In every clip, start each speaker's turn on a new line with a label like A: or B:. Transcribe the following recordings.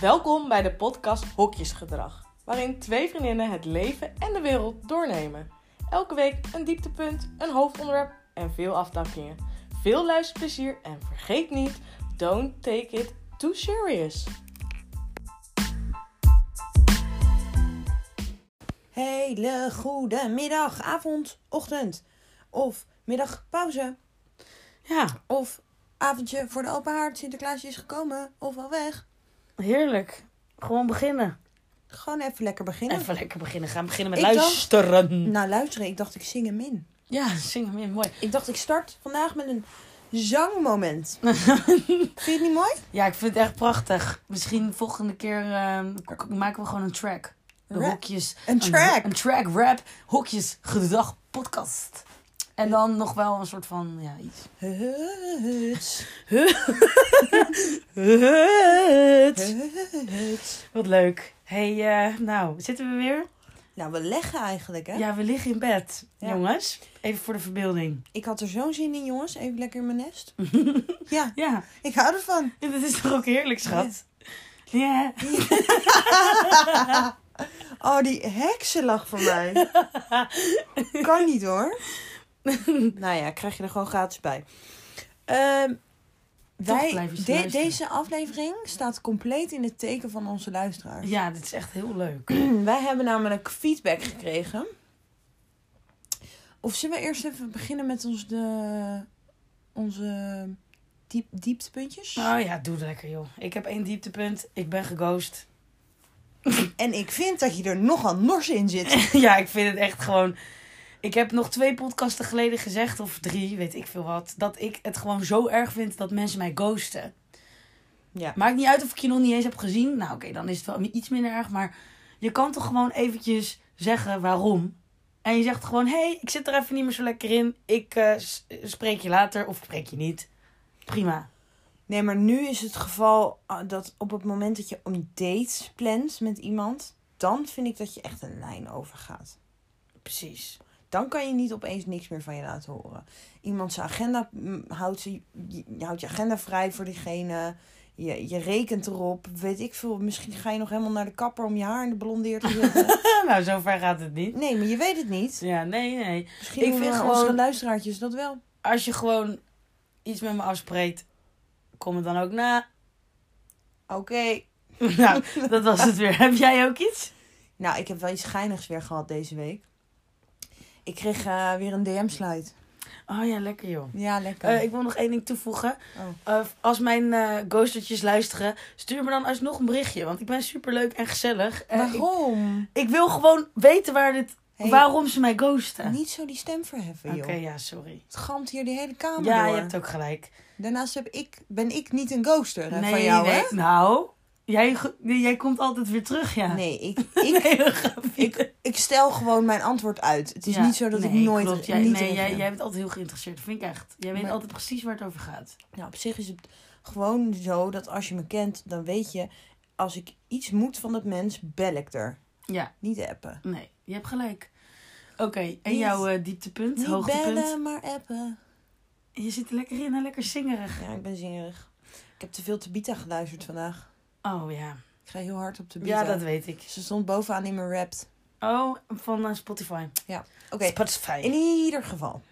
A: Welkom bij de podcast Hokjesgedrag, waarin twee vriendinnen het leven en de wereld doornemen. Elke week een dieptepunt, een hoofdonderwerp en veel afdakkingen. Veel luisterplezier en vergeet niet, don't take it too serious.
B: Hele goede middag, avond, ochtend. Of middagpauze.
A: Ja,
B: Of avondje voor de open haard. Sinterklaasje is gekomen. Of al weg.
A: Heerlijk. Gewoon beginnen.
B: Gewoon even lekker beginnen.
A: Even lekker beginnen. Gaan beginnen met
B: Ik dacht-
A: luisteren.
B: Nou, luisteren. Ik dacht ik zing hem in.
A: Ja, zing hem in. Mooi.
B: Ik dacht ik start vandaag met een zangmoment. Vind je het niet mooi?
A: Ja, ik vind het echt prachtig. Misschien volgende keer eh, k- maken we gewoon een track. De
B: Rap.
A: hokjes.
B: Een track?
A: Een, track, rap, hokjes, gedag, podcast. En dan nog wel een soort van, ja, iets.
B: Huts. Huts.
A: Wat leuk. hey, eh, nou, zitten we weer?
B: Nou, we leggen eigenlijk, hè?
A: Ja, we liggen in bed,
B: Ja.
A: jongens. Even voor de verbeelding.
B: Ik had er zo'n zin in, jongens. Even lekker in mijn nest. ja,
A: Ja,
B: ik hou ervan.
A: dat is toch ook heerlijk, schat? Ja.
B: Oh, die heksenlach van mij. kan niet hoor. nou ja, krijg je er gewoon gratis bij. Ehm, wij, de- deze aflevering staat compleet in het teken van onze luisteraars.
A: Ja, dit is echt heel leuk.
B: Wij hebben namelijk feedback gekregen. Of zullen we eerst even beginnen met ons de, onze diep, dieptepuntjes?
A: Oh ja, doe het lekker, joh. Ik heb één dieptepunt. Ik ben geghost.
B: En ik vind dat je er nogal nors in zit.
A: ja, ik vind het echt gewoon. Ik heb nog twee podcasten geleden gezegd, of drie, weet ik veel wat. Dat ik het gewoon zo erg vind dat mensen mij ghosten.
B: Ja.
A: Maakt niet uit of ik je nog niet eens heb gezien. Nou, oké, dan is het wel iets minder erg. Maar je kan toch gewoon eventjes zeggen waarom. En je zegt gewoon: hé, hey, ik zit er even niet meer zo lekker in. Ik eh, spreek je later of ik spreek je niet. Prima.
B: Nee, maar nu is het geval ah, dat op het moment dat je een date plant met iemand, dan vind ik dat je echt een lijn overgaat.
A: Precies.
B: Dan kan je niet opeens niks meer van je laten horen. Iemand zijn agenda houdt, je, je houdt je agenda vrij voor diegene. Je, je rekent erop. Weet ik veel. Misschien ga je nog helemaal naar de kapper om je haar in de blondeer te zetten.
A: nou, zover gaat het niet.
B: nee, maar je weet het niet.
A: Ja, nee, nee.
B: Misschien
A: Ik vind gewoon-
B: onze luisteraartjes dat wel.
A: als je gewoon iets met me afspreekt, kom het dan ook na.
B: Oké.
A: nou, dat was het weer. Heb jij ook iets?
B: Nou, ik heb wel iets geinigs weer gehad deze week. Ik kreeg eh, weer een DM-slide.
A: Oh ja, lekker joh.
B: Ja, lekker.
A: Eh, ik wil nog één ding toevoegen.
B: Oh.
A: Eh, als mijn eh ghostertjes luisteren, stuur me dan alsnog een berichtje. Want ik ben superleuk en gezellig.
B: Waarom?
A: Ik, ik wil gewoon weten waar dit,
B: Hey,
A: waarom ze mij ghosten.
B: Niet zo die stem verheffen,
A: Oké,
B: joh.
A: ja, sorry.
B: Het gamt hier die hele kamer
A: Ja,
B: door.
A: je hebt ook gelijk.
B: Daarnaast heb ik, ben ik niet een ghoster hè,
A: nee,
B: van jou,
A: nee.
B: hè?
A: Nou, jij, jij komt altijd weer terug, ja.
B: Nee, ik, ik,
A: Nee,
B: ik, ik stel gewoon mijn antwoord uit. Het is
A: Ja,
B: niet zo dat ik nooit
A: klopt. Jij,
B: niet
A: nee, jij, jij bent altijd heel geïnteresseerd. Vind ik echt. Jij weet
B: Maar-
A: altijd precies waar het over gaat.
B: Nou, op zich is het gewoon zo dat als je me kent, dan weet je... Als ik iets moet van dat mens, bel ik er.
A: Ja,
B: Niet appen.
A: nee, je hebt gelijk. Oké, en
B: Niet-
A: jouw eh, dieptepunt,
B: Niet
A: hoogtepunt?
B: bellen, maar appen.
A: Je zit er lekker in en lekker zingerig.
B: Ja, ik ben zingerig. Ik heb te veel Tabita geluisterd vandaag.
A: Oh ja.
B: Ik ga heel hard op Tabita.
A: Ja, dat weet ik.
B: Ze stond bovenaan in mijn rapt.
A: Oh, van eh, Spotify.
B: Oké,
A: Spotify.
B: in ieder geval.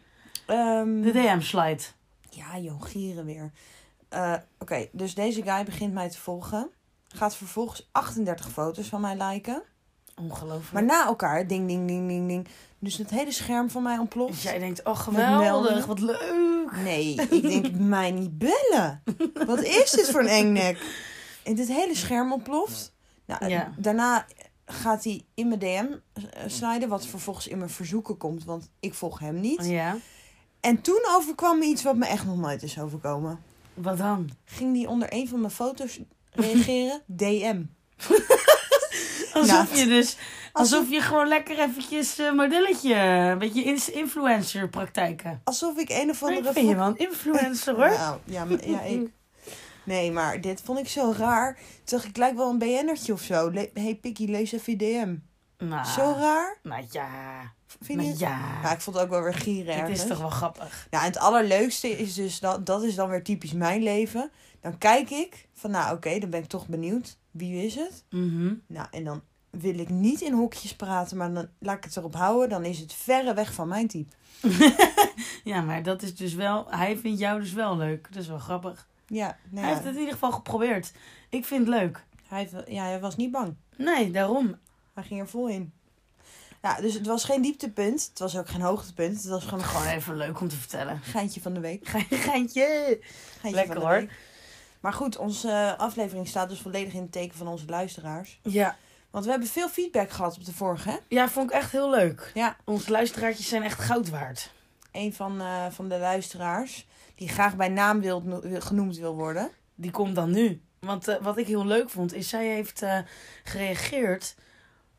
B: Ehm,
A: De DM-slide.
B: Ja, joh, gieren weer. Eh, Oké, dus deze guy begint mij te volgen. Gaat vervolgens 38 foto's van mij liken.
A: Ongelooflijk.
B: Maar na elkaar, ding, ding, ding, ding, ding. Dus het hele scherm van mij
A: Dus
B: ontploft.
A: jij denkt, oh geweldig, wat leuk.
B: Nee, ik denk, mij niet bellen. Wat is dit voor een engnek? En dit hele scherm ontploft. Nou,
A: Ja.
B: Daarna gaat hij in mijn DM eh, sliden, wat vervolgens in mijn verzoeken komt, want ik volg hem niet.
A: Ja,
B: En toen overkwam me iets wat me echt nog nooit is overkomen.
A: wat dan?
B: Ging die onder een van mijn foto's reageren? DM.
A: Alsof
B: Nou,
A: je dus,
B: alsof-
A: alsof je gewoon lekker eventjes eh, modelletje, een beetje influencer praktijken.
B: Alsof ik een of andere...
A: Ik vind je wel een influencer hoor.
B: Nou, ja, maar- ja, ik. Nee, maar dit vond ik zo raar. Toen dacht ik, ik lijk wel een BN'ertje of zo. Le hey Pikkie, lees even je DM.
A: Nou,
B: Zo raar.
A: Nou ja,
B: Vind je
A: Nou ja,
B: Ja, ik vond het ook wel weer gieren
A: het is toch wel grappig.
B: Ja, en het allerleukste is dus, dat, dat is dan weer typisch mijn leven. Dan kijk ik van, nou oké, dan ben ik toch benieuwd. Wie is het?
A: Mhm.
B: Nou, en dan wil ik niet in hokjes praten, maar dan laat ik het erop houden. Dan is het verre weg van mijn type.
A: Ja, maar dat is dus wel... Hij vindt jou dus wel leuk. Dat is wel grappig.
B: Ja, nou
A: Hij
B: ja,
A: heeft het in ieder geval geprobeerd. Ik vind het leuk.
B: hij, heeft ja, hij was niet bang.
A: Nee, daarom.
B: Hij ging er vol in. Ja, dus het was geen dieptepunt. Het was ook geen hoogtepunt. Het was gewoon
A: Gewoon even leuk om te vertellen.
B: geintje van de week.
A: Geintje.
B: Geintje
A: Lekker,
B: van de
A: hoor.
B: week. Maar goed, onze aflevering staat dus volledig in het teken van onze luisteraars.
A: Ja.
B: Want we hebben veel feedback gehad op de vorige, hè?
A: ja, vond ik echt heel leuk.
B: Ja.
A: Onze luisteraartjes zijn echt goud waard.
B: Een van, eh, van de luisteraars die graag bij naam wil, genoemd wil worden.
A: Die komt dan nu. Want eh, wat ik heel leuk vond, is zij heeft eh, gereageerd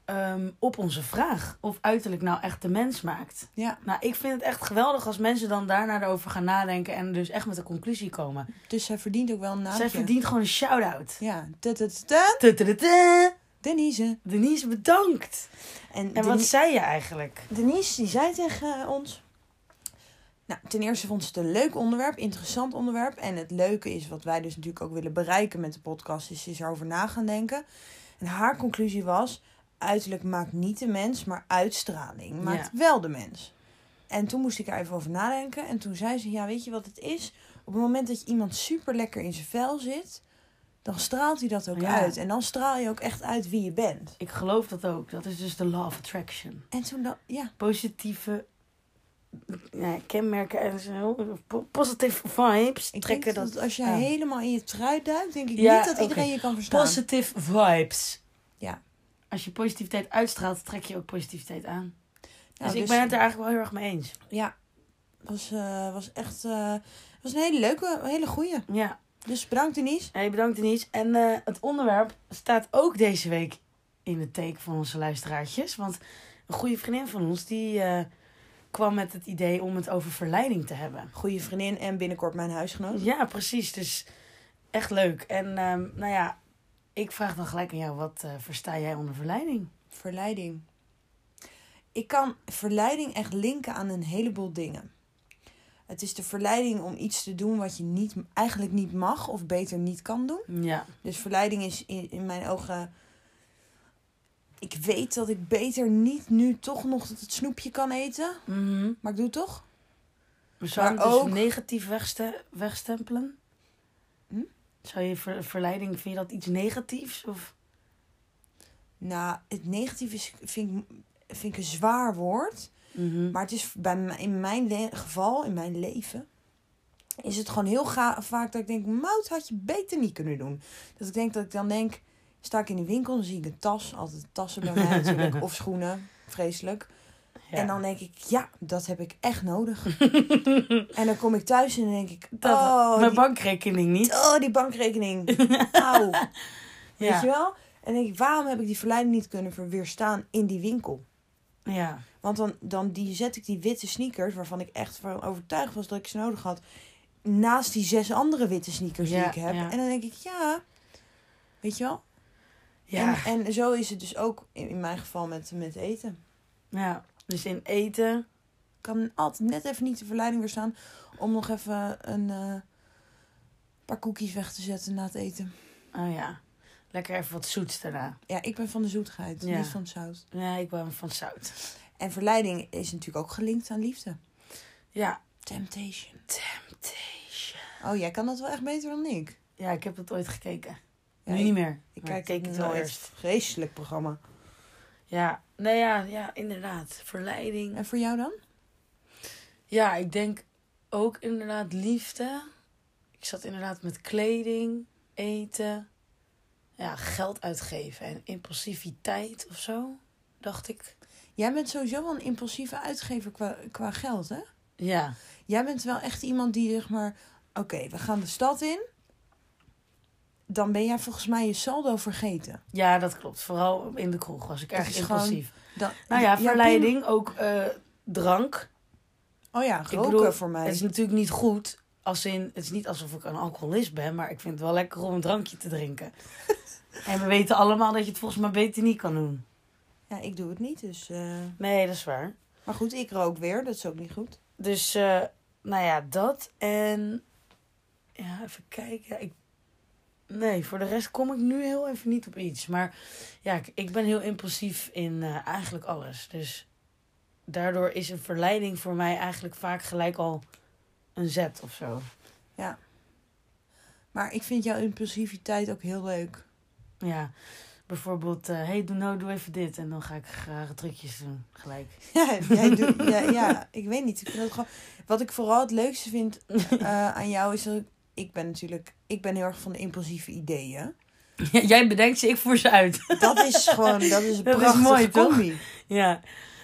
A: ehm, op onze vraag. Of uiterlijk nou echt de mens maakt.
B: Ja,
A: Nou, ik vind het echt geweldig als mensen dan daarna erover gaan nadenken. En dus echt met een conclusie komen.
B: dus zij verdient ook wel een naam.
A: Zij verdient gewoon een shout-out.
B: Ja. Denise.
A: Denise, bedankt.
B: En,
A: En wat zei je eigenlijk?
B: Denise die zei tegen ons... Nou, ten eerste vond ze het een leuk onderwerp, interessant onderwerp. En het leuke is, wat wij dus natuurlijk ook willen bereiken met de podcast, is, is erover na gaan denken. En haar conclusie was, uiterlijk maakt niet de mens, maar uitstraling maakt wel de mens. En toen moest ik er even over nadenken. En toen zei ze, ja, weet je wat het is? Op het moment dat je iemand super lekker in zijn vel zit, dan straalt hij dat ook
A: Ja.
B: uit. En dan straal je ook echt uit wie je bent.
A: Ik geloof dat ook. Dat is dus de law of attraction.
B: En toen dan, ja,
A: Positieve ja, kenmerken en zo. po- Positive vibes
B: Ik
A: trekken
B: denk
A: dat.
B: dat als je helemaal in je trui duikt, denk ik
A: Ja,
B: niet dat iedereen je kan verstaan.
A: Positive vibes.
B: Ja.
A: Als je positiviteit uitstraalt, trek je ook positiviteit aan.
B: Nou,
A: dus ik ben het er eigenlijk wel heel erg mee eens.
B: Ja, was, eh, was echt eh, was een hele leuke, hele goeie.
A: Ja.
B: Dus bedankt Denise.
A: Hey, bedankt Denise. En eh, het onderwerp staat ook deze week in het teken van onze luisteraartjes. Want een goede vriendin van ons, die eh, kwam met het idee om het over verleiding te hebben.
B: Goeie vriendin en binnenkort mijn huisgenoot.
A: Ja, precies. Dus echt leuk. En ehm, nou ja, ik vraag dan gelijk aan jou, wat eh, versta jij onder verleiding?
B: Verleiding. Ik kan verleiding echt linken aan een heleboel dingen. Het is de verleiding om iets te doen wat je niet, eigenlijk niet mag of beter niet kan doen.
A: Ja.
B: Dus verleiding is in, in mijn ogen. Ik weet dat ik beter niet nu toch nog het snoepje kan eten.
A: Mhm.
B: Maar ik doe het toch?
A: Zou je
B: Maar
A: het dus
B: ook-
A: negatief wegste wegstempelen?
B: Hm?
A: Zou je ver- verleiding, vind je dat iets negatiefs? Of?
B: Nou, het negatief is, vind ik, vind ik een zwaar woord.
A: Mhm.
B: Maar het is bij in mijn geval, in mijn leven, is het gewoon heel vaak dat ik denk, mout had je beter niet kunnen doen. Dat ik denk dat ik dan denk, sta ik in de winkel, dan zie ik een tas, altijd tassen bij mij natuurlijk, of schoenen, vreselijk.
A: Ja.
B: En dan denk ik, ja, dat heb ik echt nodig. en dan kom ik thuis en dan denk ik,
A: dat,
B: oh,
A: mijn
B: die,
A: bankrekening niet.
B: oh, die bankrekening. Auw. Weet je wel? En dan denk ik, waarom heb ik die verleiding niet kunnen weerstaan in die winkel?
A: Ja.
B: Want dan, dan die zet ik die witte sneakers, waarvan ik echt van overtuigd was dat ik ze nodig had, naast die zes andere witte sneakers
A: Ja,
B: die ik heb.
A: ja.
B: En dan denk ik, ja, weet je wel?
A: Ja.
B: En, en zo is het dus ook in, in mijn geval met, met eten.
A: ja. Dus in eten.
B: Kan altijd net even niet de verleiding weerstaan om nog even een eh, paar koekjes weg te zetten na het eten.
A: Oh ja. Lekker even wat zoets daarna.
B: Ja, ik ben van de zoetigheid,
A: Ja.
B: niet van het zout.
A: Ja, ik ben van zout.
B: En verleiding is natuurlijk ook gelinkt aan liefde.
A: Ja.
B: Temptation.
A: Temptation.
B: Oh, jij kan dat wel echt beter dan ik.
A: Ja, ik heb dat ooit gekeken. Nu niet meer.
B: Ik kijk
A: keek
B: het
A: wel
B: nooit.
A: eerst.
B: Vreselijk programma.
A: Ja. Nee, ja, ja, inderdaad. Verleiding.
B: En voor jou dan?
A: Ja, ik denk ook inderdaad liefde. Ik zat inderdaad met kleding, eten, ja, geld uitgeven en impulsiviteit of zo, dacht ik.
B: Jij bent sowieso wel een impulsieve uitgever qua, qua geld, hè?
A: Ja,
B: Jij bent wel echt iemand die zeg maar... Oké, we gaan de stad in. Dan ben jij volgens mij je saldo vergeten.
A: ja, dat klopt. Vooral in de kroeg was ik erg impulsief.
B: Dan,
A: Nou ja, verleiding, ook eh, drank.
B: Oh ja,
A: Ik
B: roken
A: bedoel,
B: voor mij.
A: Het is natuurlijk niet goed. Als in, het is niet alsof ik een alcoholist ben, maar ik vind het wel lekker om een drankje te drinken. en we weten allemaal dat je het volgens mij beter niet kan doen.
B: Ja, ik doe het niet, dus... eh,
A: Nee, dat is waar.
B: Maar goed, ik rook weer. Dat is ook niet goed.
A: Dus, eh, nou ja, dat. En, ja, even kijken. Ik, nee, voor de rest kom ik nu heel even niet op iets. Maar ja, ik, ik ben heel impulsief in eh, eigenlijk alles. Dus daardoor is een verleiding voor mij eigenlijk vaak gelijk al een zet of zo.
B: Maar ik vind jouw impulsiviteit ook heel leuk.
A: Ja, bijvoorbeeld, eh hey, doe nou, doe even dit. En dan ga ik graag trucjes doen, gelijk.
B: Ja, jij doet, ja, ja, ik weet niet. Ik vind het gewoon, wat ik vooral het leukste vind eh, aan jou is dat ik, ik ben natuurlijk, ik ben heel erg van de impulsieve ideeën.
A: Jij bedenkt ze, ik voer ze uit.
B: Dat is gewoon, dat is een
A: Dat is
B: prachtige
A: toch?
B: combi.
A: Ja,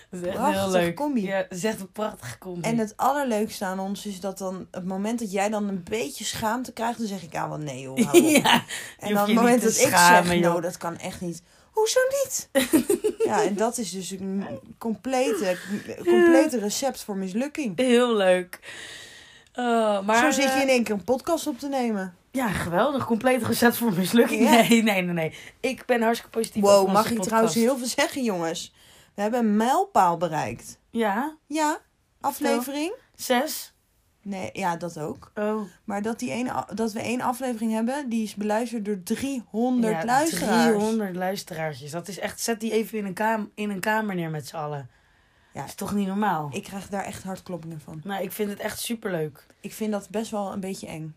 A: dat is echt heel leuk.
B: combi.
A: Ja, dat is echt een prachtige combi.
B: En het allerleukste aan ons is dat dan, het moment dat jij dan een beetje schaamte krijgt, dan zeg ik, ah wel nee joh, hou op.
A: ja,
B: En dan het moment dat ik zeg,
A: joh.
B: nou dat kan echt niet. Hoezo niet? ja, en dat is dus een complete, complete recept voor mislukking.
A: Heel leuk. Oh, maar,
B: Zo zit je
A: eh,
B: in één keer een podcast op te nemen.
A: Ja, geweldig. Compleet gezet voor mislukking.
B: Ja.
A: Nee, nee, nee, nee. Ik ben hartstikke positief
B: Wow, mag ik
A: podcast.
B: trouwens heel veel zeggen, jongens? We hebben een mijlpaal bereikt.
A: Ja,
B: Ja, aflevering?
A: zes.
B: Nee, ja, dat ook.
A: Oh,
B: Maar dat, die ene, dat we één aflevering hebben, die is beluisterd door 300
A: ja,
B: luisteraars.
A: 300 luisteraartjes. Dat is echt, zet die even in een, kam in een kamer neer met z'n allen.
B: Ja.
A: Dat is toch niet normaal?
B: Ik krijg daar echt hartkloppingen van.
A: Nou, ik vind het echt superleuk.
B: Ik vind dat best wel een beetje eng.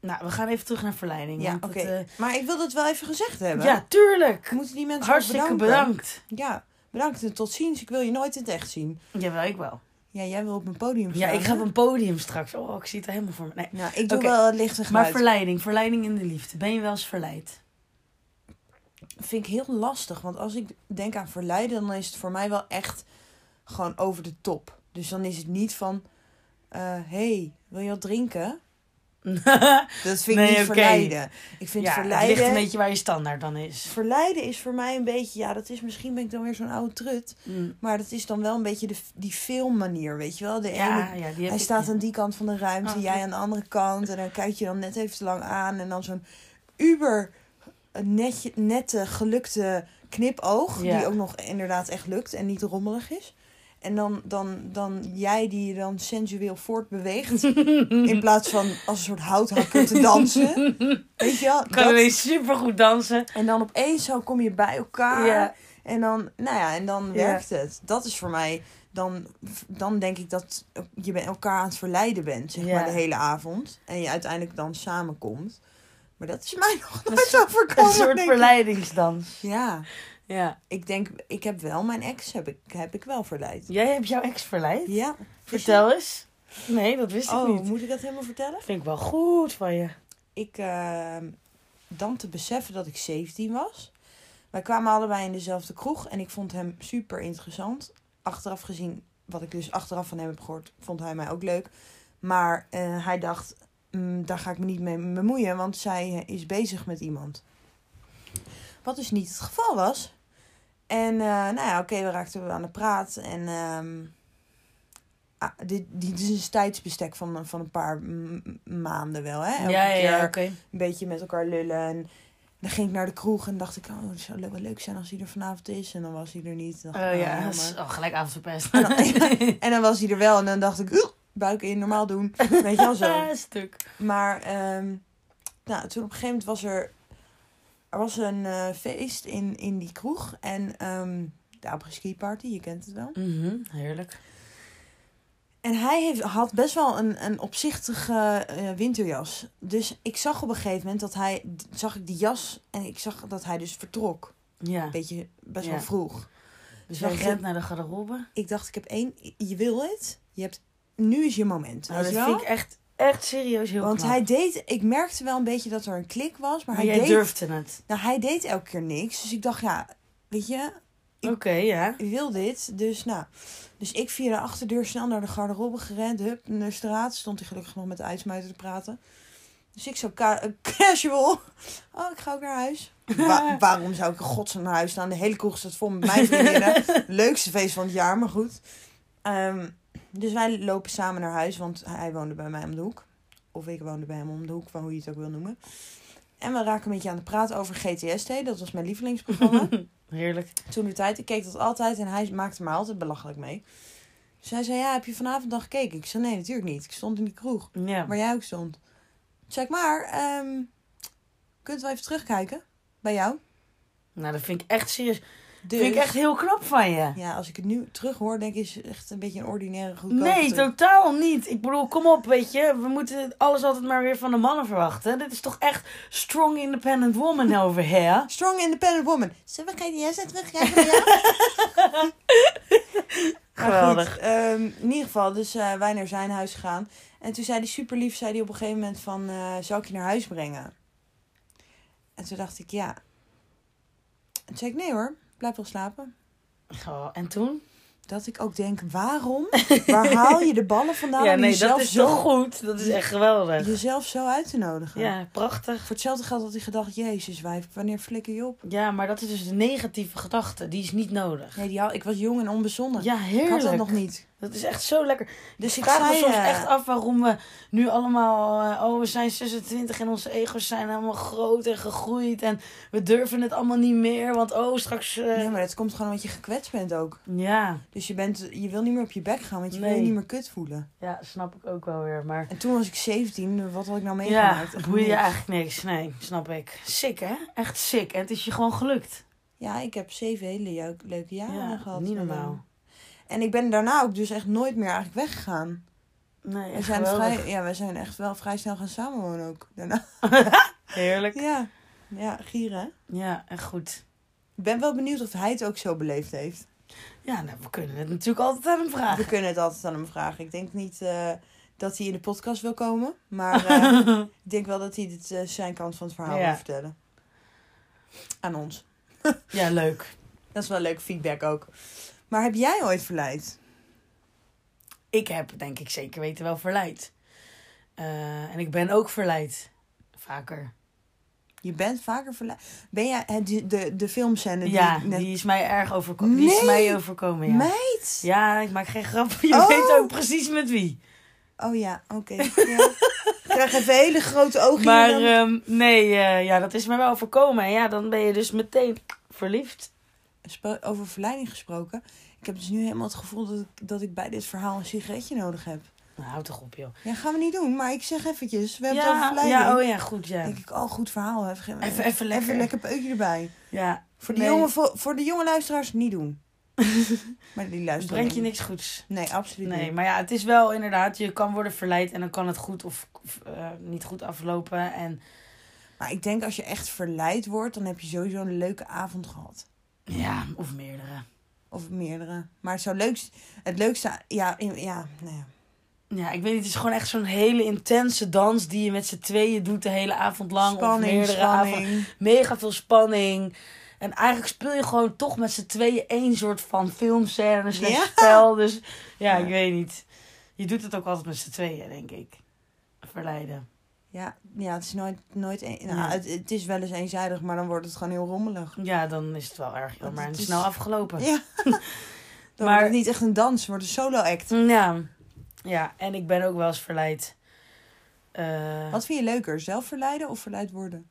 A: Nou, we gaan even terug naar verleiding.
B: Ja, oké.
A: eh,
B: Maar ik wil dat wel even gezegd hebben.
A: ja, tuurlijk.
B: Moeten die mensen
A: Hartstikke bedankt.
B: Ja, bedankt en tot ziens. Ik wil je nooit in het echt zien.
A: Jawel, ik wel.
B: Ja, jij wil op mijn podium staan.
A: Ja, ik ga op een podium straks. Oh, ik zie het helemaal voor me. Nee.
B: Nou, ik doe wel het licht en
A: Maar
B: geluid.
A: verleiding, verleiding in de liefde. Ben je wel eens verleid?
B: Vind ik heel lastig. Want als ik denk aan verleiden, dan is het voor mij wel echt gewoon over de top. Dus dan is het niet van... eh hey, wil je wat drinken? Dat vind ik
A: Nee,
B: niet verleiden. Ik vind
A: ja, het
B: verleiden...
A: ligt een beetje waar je standaard dan is.
B: Verleiden is voor mij een beetje... Ja, dat is misschien ben ik dan weer zo'n oude trut.
A: Mm.
B: Maar dat is dan wel een beetje de, die filmmanier, weet je wel? De ene
A: Ja, die
B: Hij
A: ik
B: staat aan die kant van de ruimte,
A: Oh,
B: jij aan de andere kant. En dan kijk je dan net even te lang aan. En dan zo'n uber netje, nette, gelukte knipoog.
A: Ja.
B: Die ook nog inderdaad echt lukt en niet rommelig is. En dan, dan, dan jij die je dan sensueel voortbeweegt. in plaats van als een soort houthakker te dansen. Weet je wel?
A: kan
B: Dat-
A: ineens supergoed dansen.
B: en dan opeens zo kom je bij elkaar.
A: Ja.
B: En dan, nou ja, en dan
A: Ja.
B: werkt het. Dat is voor mij, dan, dan denk ik dat je bij elkaar aan het verleiden bent, zeg
A: Ja.
B: maar, de hele avond. En je uiteindelijk dan samenkomt. Maar dat is mij nog
A: Een
B: nooit zo
A: Een
B: voorkomen.
A: soort
B: denk ik.
A: verleidingsdans.
B: Ja,
A: Ja.
B: ik denk, ik heb wel, mijn ex heb ik, heb ik wel verleid.
A: Jij hebt jouw ex verleid?
B: Ja.
A: Vertel eens. Nee, dat wist ik
B: Oh,
A: niet.
B: moet ik dat helemaal vertellen?
A: Vind ik wel goed van je.
B: Ik, eh, dan te beseffen dat ik 17 was. Wij kwamen allebei in dezelfde kroeg en ik vond hem super interessant. Achteraf gezien, wat ik dus achteraf van hem heb gehoord, vond hij mij ook leuk. Maar eh, hij dacht, "Mm, daar ga ik me niet mee bemoeien, want zij eh, is bezig met iemand. Wat dus niet het geval was. En eh, nou ja, oké, we raakten aan de praat. En ehm, ah, dit, dit is een tijdsbestek van, van een paar maanden wel. Hè? Elke
A: ja, ja,
B: een beetje met elkaar lullen. En dan ging ik naar de kroeg en dacht ik, oh, het zou wel leuk zijn als hij er vanavond is. En dan was hij er niet.
A: Oh ja,
B: oh,
A: gelijk avondverpest.
B: En dan, en dan was hij er wel en dan dacht ik, "Ugh, buik in, normaal doen. Weet je wel zo.
A: Stuk.
B: Maar ehm, nou, toen op een gegeven moment was er, er was een eh, feest in, in die kroeg. En ehm de après-ski party, je kent het wel.
A: Mhm, heerlijk.
B: En hij heeft, had best wel een, een opzichtige eh, winterjas. Dus ik zag op een gegeven moment dat hij, zag ik die jas en ik zag dat hij dus vertrok.
A: Ja.
B: Een beetje, best
A: Ja.
B: wel vroeg.
A: Dus jij rent naar de garderobe.
B: Ik dacht, ik heb één, je wil het. Je hebt, nu is je moment.
A: Nou, dat
B: wel?
A: vind ik echt, echt serieus heel
B: Want
A: knap.
B: hij deed, ik merkte wel een beetje dat er een klik was. Maar,
A: maar
B: hij
A: jij
B: deed,
A: durfde het.
B: nou, hij deed elke keer niks. Dus ik dacht, ja, weet je, Ik-
A: Oké, ja.
B: ik wil dit. Dus nou, dus ik via de achterdeur snel naar de garderobe gerend. Hup, naar de straat. Stond hij gelukkig nog met de uitsmijter te praten. Dus ik zo eh, casual. Oh, ik ga ook naar huis. Wa- waarom zou ik in godsnaam naar huis staan? De hele kroeg staat vol met mijn vriendinnen. Leukste feest van het jaar, maar goed. Ehm, dus wij lopen samen naar huis, want hij woonde bij mij om de hoek. Of ik woonde bij hem om de hoek, van hoe je het ook wil noemen. En we raken een beetje aan de praat over GTST. Dat was mijn lievelingsprogramma.
A: Heerlijk.
B: Toen de tijd, ik keek dat altijd en hij maakte me altijd belachelijk mee. Dus hij zei, ja, heb je vanavond dan gekeken? Ik zei, nee, natuurlijk niet. Ik stond in die kroeg,
A: Ja.
B: waar jij ook stond. Ik, maar, ehm kunt we even terugkijken? Bij jou?
A: Nou, dat vind ik echt serieus.
B: Dus,
A: Vind ik echt heel knap van je.
B: Ja, als ik het nu terug hoor, denk ik, is het echt een beetje een ordinaire goedkope
A: Nee, totaal niet. Ik bedoel, kom op, weet je. We moeten alles altijd maar weer van de mannen verwachten. Dit is toch echt strong independent woman over here.
B: Strong independent woman. Zullen we GDS en jou? Maar
A: Geweldig.
B: goed, ehm, in ieder geval, dus eh, wij naar zijn huis gegaan. En toen zei hij super lief, zei hij op een gegeven moment van, eh zal ik je naar huis brengen? En toen dacht ik, ja. En toen zei ik, nee hoor, blijf wel slapen.
A: Oh, en toen?
B: Dat ik ook denk, waarom? Waar haal je de ballen vandaan
A: ja, nee,
B: jezelf,
A: dat is
B: zo,
A: goed. Dat is echt geweldig.
B: jezelf zo uit te nodigen?
A: Ja, prachtig.
B: Voor hetzelfde geld had hij gedacht, jezus wijf, wanneer flikker je op?
A: Ja, maar dat is dus de negatieve gedachte. Die is niet nodig.
B: Nee, die ik was jong en onbezonnen.
A: Ja,
B: ik
A: heerlijk.
B: had dat nog niet.
A: Dat is echt zo lekker.
B: Dus ik
A: vraag me soms
B: eh,
A: echt af waarom we nu allemaal... eh, oh, we zijn 26 en onze ego's zijn allemaal groot en gegroeid. En we durven het allemaal niet meer. Want oh, straks... eh,
B: Ja, maar dat komt gewoon omdat je gekwetst bent ook.
A: ja,
B: Dus je, bent, je wil niet meer op je bek gaan, want je wil
A: Nee.
B: je niet meer kut voelen.
A: ja, snap ik ook wel weer. Maar
B: En toen was ik 17, wat had ik nou
A: ja,
B: meegemaakt?
A: Boeien je eigenlijk niks. Nee, snap ik. Sick, hè? Echt sick. En het is je gewoon gelukt.
B: Ja, ik heb zeven hele leuke jaren
A: Ja,
B: gehad.
A: niet normaal.
B: En ik ben daarna ook dus echt nooit meer eigenlijk weggegaan.
A: Nee,
B: We
A: echt
B: zijn,
A: geweldig.
B: vrij, ja, we zijn echt wel vrij snel gaan samenwonen ook. Daarna.
A: Heerlijk.
B: Ja, ja gieren hè?
A: Ja, echt goed.
B: Ik ben wel benieuwd of hij het ook zo beleefd heeft.
A: Ja, nou, we kunnen het natuurlijk altijd aan hem
B: We
A: vragen.
B: kunnen het altijd aan hem vragen. Ik denk niet eh, dat hij in de podcast wil komen. Maar eh, ik denk wel dat hij dit, eh, zijn kant van het verhaal
A: Ja.
B: wil vertellen. Aan ons.
A: Ja, leuk.
B: Dat is wel leuk feedback ook. Maar heb jij ooit verleid?
A: Ik heb, denk ik, zeker weten wel verleid. Eh, en ik ben ook verleid. Vaker.
B: Je bent vaker verleid. Ben jij de, de, de filmscène die
A: Ja,
B: net...
A: die is mij erg overkomen. Die is mij overkomen, ja.
B: Meid!
A: Ja, ik maak geen grap. Je
B: Oh!
A: weet ook precies met wie.
B: Oh ja, oké. Ja. Ik krijg even hele grote ogen.
A: Maar
B: dan...
A: ehm, nee, eh, ja, dat is mij wel overkomen. En ja, dan ben je dus meteen verliefd.
B: Over verleiding gesproken. Ik heb dus nu helemaal het gevoel dat ik, dat ik bij dit verhaal een sigaretje nodig heb.
A: Nou, houd toch op, joh.
B: Ja, gaan we niet doen, maar ik zeg eventjes. We hebben het over
A: Ja,
B: verleiding.
A: ja, oh ja, goed, ja.
B: denk ik, oh, goed verhaal. Even,
A: Even, even lekker.
B: Even lekker peukje erbij.
A: Ja,
B: Voor de,
A: Nee.
B: jonge, voor, voor de jonge luisteraars niet doen. maar die luisteren
A: brengt je niks goeds.
B: Nee, absoluut
A: Nee,
B: niet.
A: maar ja, het is wel inderdaad, je kan worden verleid en dan kan het goed of, of, eh, niet goed aflopen. En
B: Maar ik denk als je echt verleid wordt, dan heb je sowieso een leuke avond gehad.
A: Ja, of meerdere.
B: Of meerdere. Maar het zou leukst, het leukste, ja, in- ja, nou ja.
A: Ja, ik weet niet, het is gewoon echt zo'n hele intense dans die je met z'n tweeën doet de hele avond lang.
B: Spanning,
A: of meerdere avonden. Mega veel spanning. En eigenlijk speel je gewoon toch met z'n tweeën één soort van filmscène
B: Ja.
A: spel. Dus ja,
B: Ja.
A: ik weet niet. Je doet het ook altijd met z'n tweeën, denk ik. Verleiden.
B: Ja, ja, het is nooit, nooit een, nou,
A: Nee.
B: het, het is wel eens eenzijdig, maar dan wordt het gewoon heel rommelig.
A: Ja, dan is het wel erg jammer en
B: het is-
A: snel afgelopen.
B: Ja. Dan
A: Maar-
B: wordt het niet echt een dans, het wordt een solo act.
A: Ja. ja, en ik ben ook wel eens verleid. Eh,
B: Wat vind je leuker, zelf verleiden of verleid worden?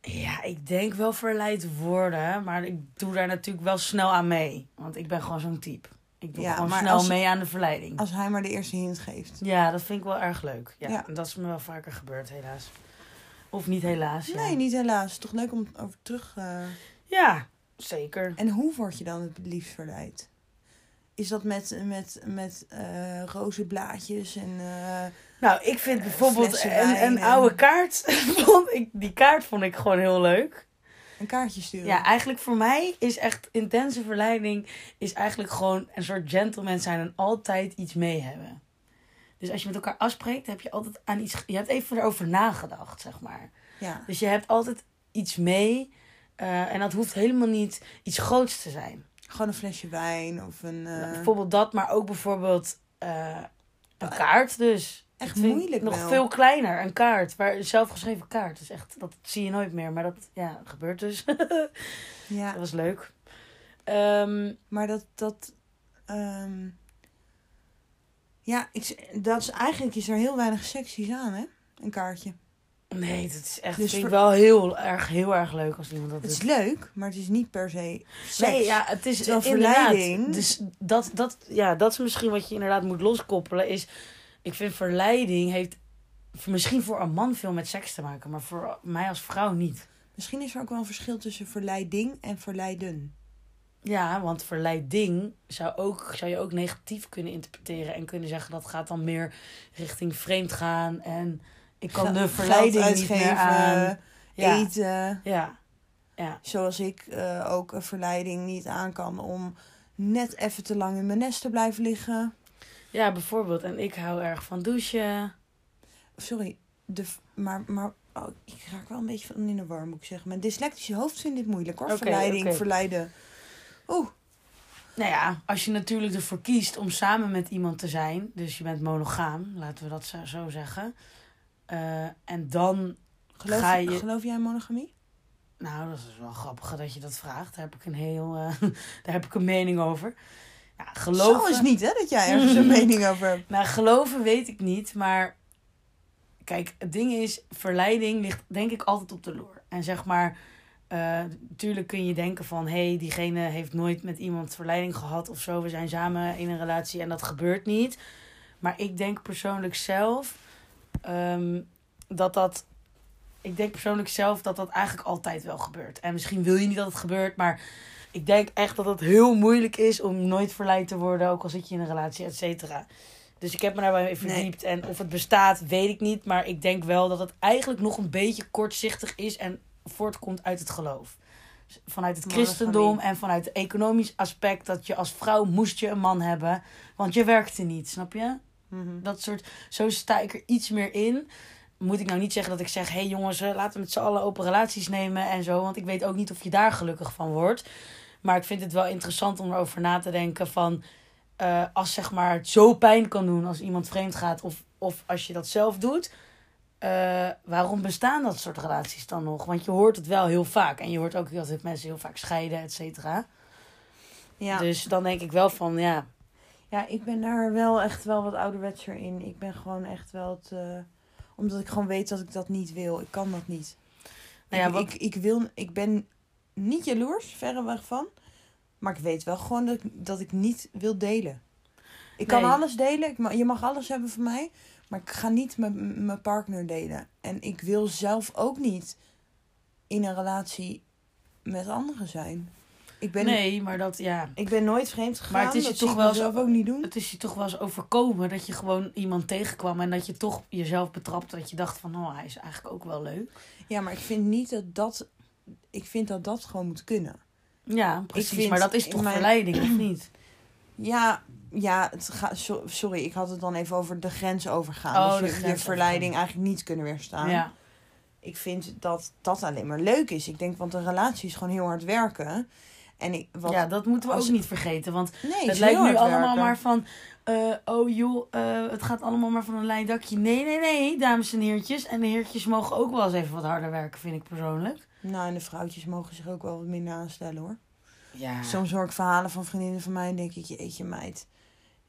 A: Ja, ik denk wel verleid worden, maar ik doe daar natuurlijk wel snel aan mee. Want ik ben gewoon zo'n type. Ik doe
B: Ja,
A: gewoon
B: maar
A: snel
B: als-
A: mee aan de verleiding.
B: Als hij maar de eerste hint geeft.
A: Ja, dat vind ik wel erg leuk. Ja,
B: Ja.
A: en dat is me wel vaker gebeurd, helaas. Of niet helaas, ja.
B: Nee, niet helaas. Toch leuk om over terug... eh,
A: Ja, zeker.
B: En hoe word je dan het liefst verleid? Is dat met, met, met eh roze blaadjes en... eh,
A: Nou, ik vind bijvoorbeeld een, een
B: en-
A: oude kaart. vond ik, die kaart vond ik gewoon heel leuk.
B: Een kaartje sturen?
A: Ja, eigenlijk voor mij is echt intense verleiding... is eigenlijk gewoon een soort gentleman zijn en altijd iets mee hebben. Dus als je met elkaar afspreekt, heb je altijd aan iets... Je hebt even erover nagedacht, zeg maar.
B: ja.
A: Dus je hebt altijd iets mee. eh, en dat hoeft helemaal niet iets groots te zijn.
B: Gewoon een flesje wijn of een...
A: Nou, bijvoorbeeld dat, maar ook bijvoorbeeld eh, een kaart dus.
B: Echt
A: Dat
B: moeilijk
A: Nog
B: wel.
A: veel kleiner, een kaart. Waar, een zelfgeschreven kaart. Dus echt, dat zie je nooit meer. Maar dat ja, gebeurt dus. dat
B: Ja,
A: was leuk. Ehm,
B: maar dat... dat ehm, Ja, ik, dat is eigenlijk is er heel weinig seksies aan, hè? Een kaartje.
A: Nee, dat is echt
B: Dus
A: vind ik wel heel erg, heel erg leuk als iemand dat
B: Het is
A: doet.
B: leuk, maar het is niet per se seks.
A: Nee, ja, het is inderdaad.
B: verleiding-
A: Dus dat, dat, ja, dat is misschien wat je inderdaad moet loskoppelen. Is, ik vind verleiding heeft misschien voor een man veel met seks te maken, maar voor mij als vrouw niet.
B: Misschien is er ook wel een verschil tussen verleiding en verleiden.
A: Ja, want verleiding zou, ook, zou je ook negatief kunnen interpreteren en kunnen zeggen dat gaat dan meer richting vreemd gaan en ik kan
B: Geld-
A: de verleiding niet meer aan. Ja,
B: eten.
A: ja, ja.
B: Zoals ik eh, ook een verleiding niet aan kan om net even te lang in mijn nest te blijven liggen.
A: Ja, bijvoorbeeld. En ik hou erg van douchen.
B: Sorry, de, maar, maar oh, ik raak wel een beetje van in de war, moet ik zeggen. Mijn dyslectische hoofd vindt dit moeilijk hoor. Verleiding,
A: oké.
B: verleiden. Oeh,
A: Nou ja, als je natuurlijk ervoor kiest om samen met iemand te zijn, dus je bent monogaam, laten we dat zo, zeggen. eh, en dan,
B: geloof,
A: Ga je-
B: geloof jij in monogamie?
A: nou, dat is wel grappig dat je dat vraagt. Daar heb ik een heel, eh, daar heb ik een mening over. Ja,
B: Zo
A: geloven,
B: is niet hè, dat jij ergens een mening over hebt.
A: Nou, geloven weet ik niet, maar kijk, het ding is, verleiding ligt denk ik altijd op de loer. En zeg maar, eh, natuurlijk kun je denken van, hé, hey, diegene heeft nooit met iemand verleiding gehad of zo. We zijn samen in een relatie en dat gebeurt niet. Maar ik denk persoonlijk zelf ehm, dat dat. Ik denk persoonlijk zelf dat dat eigenlijk altijd wel gebeurt. En misschien wil je niet dat het gebeurt, maar ik denk echt dat het heel moeilijk is om nooit verleid te worden, ook al zit je in een relatie, et cetera. Dus ik heb me daarbij
B: Nee.
A: verdiept. En of het bestaat, weet ik niet. Maar ik denk wel dat het eigenlijk nog een beetje kortzichtig is en voortkomt uit het geloof. Vanuit het christendom en vanuit het economisch aspect dat je als vrouw moest je een man hebben. Want je werkte niet, snap je?
B: Mhm.
A: Dat soort, zo sta ik er iets meer in. Moet ik nou niet zeggen dat ik zeg, hé hey jongens, eh, laten we met z'n allen open relaties nemen en zo. Want ik weet ook niet of je daar gelukkig van wordt. Maar ik vind het wel interessant om erover na te denken van... eh, als zeg maar het zo pijn kan doen als iemand vreemd gaat of, of als je dat zelf doet... eh, waarom bestaan dat soort relaties dan nog? Want je hoort het wel heel vaak. En je hoort ook dat mensen heel vaak scheiden, et cetera.
B: Ja.
A: Dus dan denk ik wel van, ja...
B: ja, ik ben daar wel echt wel wat ouderwetser in. Ik ben gewoon echt wel het... eh, omdat ik gewoon weet dat ik dat niet wil. Ik kan dat niet.
A: Nou ja,
B: ik,
A: wat-
B: ik, ik, wil, ik ben niet jaloers, verreweg van. Maar ik weet wel gewoon dat ik, dat ik niet wil delen. Ik kan alles delen. Ik je mag alles hebben van mij. Maar ik ga niet met mijn partner delen. En ik wil zelf ook niet in een relatie met anderen zijn. Ik ben,
A: Nee, maar dat, ja...
B: ik ben nooit vreemd gegaan.
A: Maar het is je
B: dat
A: toch wel
B: mezelf
A: zo-
B: ook niet doen.
A: Het is je toch wel eens overkomen dat je gewoon iemand tegenkwam en dat je toch jezelf betrapte. Dat je dacht van, oh, hij is eigenlijk ook wel leuk.
B: Ja, maar ik vind niet dat dat... Ik vind dat dat gewoon moet kunnen.
A: Ja, precies.
B: vind
A: maar dat is toch
B: mijn-
A: verleiding, of niet?
B: Ja, ja het gaat, so- sorry, ik had het dan even over de grens overgaan.
A: Oh,
B: dus je, je verleiding eigenlijk niet kunnen weerstaan.
A: Ja.
B: Ik vind dat dat alleen maar leuk is. Ik denk, want een relatie is gewoon heel hard werken. En ik, wat,
A: ja, dat moeten we ook niet vergeten. Want
B: nee,
A: het lijkt nu allemaal
B: werken.
A: maar van... eh, oh joh, eh, het gaat allemaal maar van een lijn dakje. Nee, nee, nee, dames en heertjes. En de heertjes mogen ook wel eens even wat harder werken, vind ik persoonlijk.
B: Nou, en de vrouwtjes mogen zich ook wel wat minder aanstellen hoor.
A: Ja.
B: Soms hoor ik verhalen van vriendinnen van mij en denk ik, jeetje meid.